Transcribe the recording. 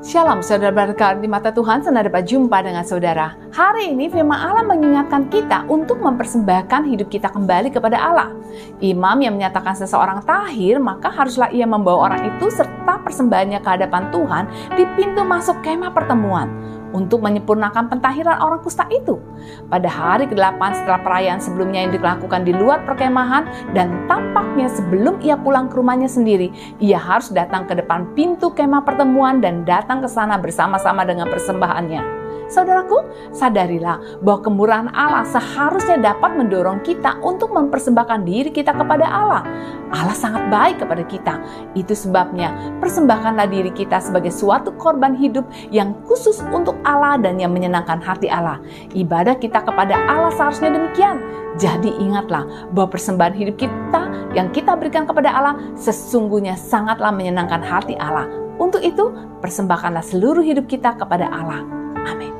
Shalom saudara berkat di mata Tuhan, senang dapat jumpa dengan saudara. Hari ini firman Allah mengingatkan kita untuk mempersembahkan hidup kita kembali kepada Allah. Imam yang menyatakan seseorang tahir, maka haruslah ia membawa orang itu serta persembahannya ke hadapan Tuhan di pintu masuk kemah pertemuan untuk menyempurnakan pentahiran orang kusta itu. Pada hari ke-8 setelah perayaan sebelumnya yang dilakukan di luar perkemahan dan tampaknya sebelum ia pulang ke rumahnya sendiri, ia harus datang ke depan pintu kemah pertemuan dan datang ke sana bersama-sama dengan persembahannya. Saudaraku, sadarilah bahwa kemurahan Allah seharusnya dapat mendorong kita untuk mempersembahkan diri kita kepada Allah. Allah sangat baik kepada kita. Itu sebabnya persembahkanlah diri kita sebagai suatu korban hidup yang khusus untuk Allah dan yang menyenangkan hati Allah. Ibadah kita kepada Allah seharusnya demikian. Jadi ingatlah bahwa persembahan hidup kita yang kita berikan kepada Allah sesungguhnya sangatlah menyenangkan hati Allah. Untuk itu, persembahkanlah seluruh hidup kita kepada Allah. Amin.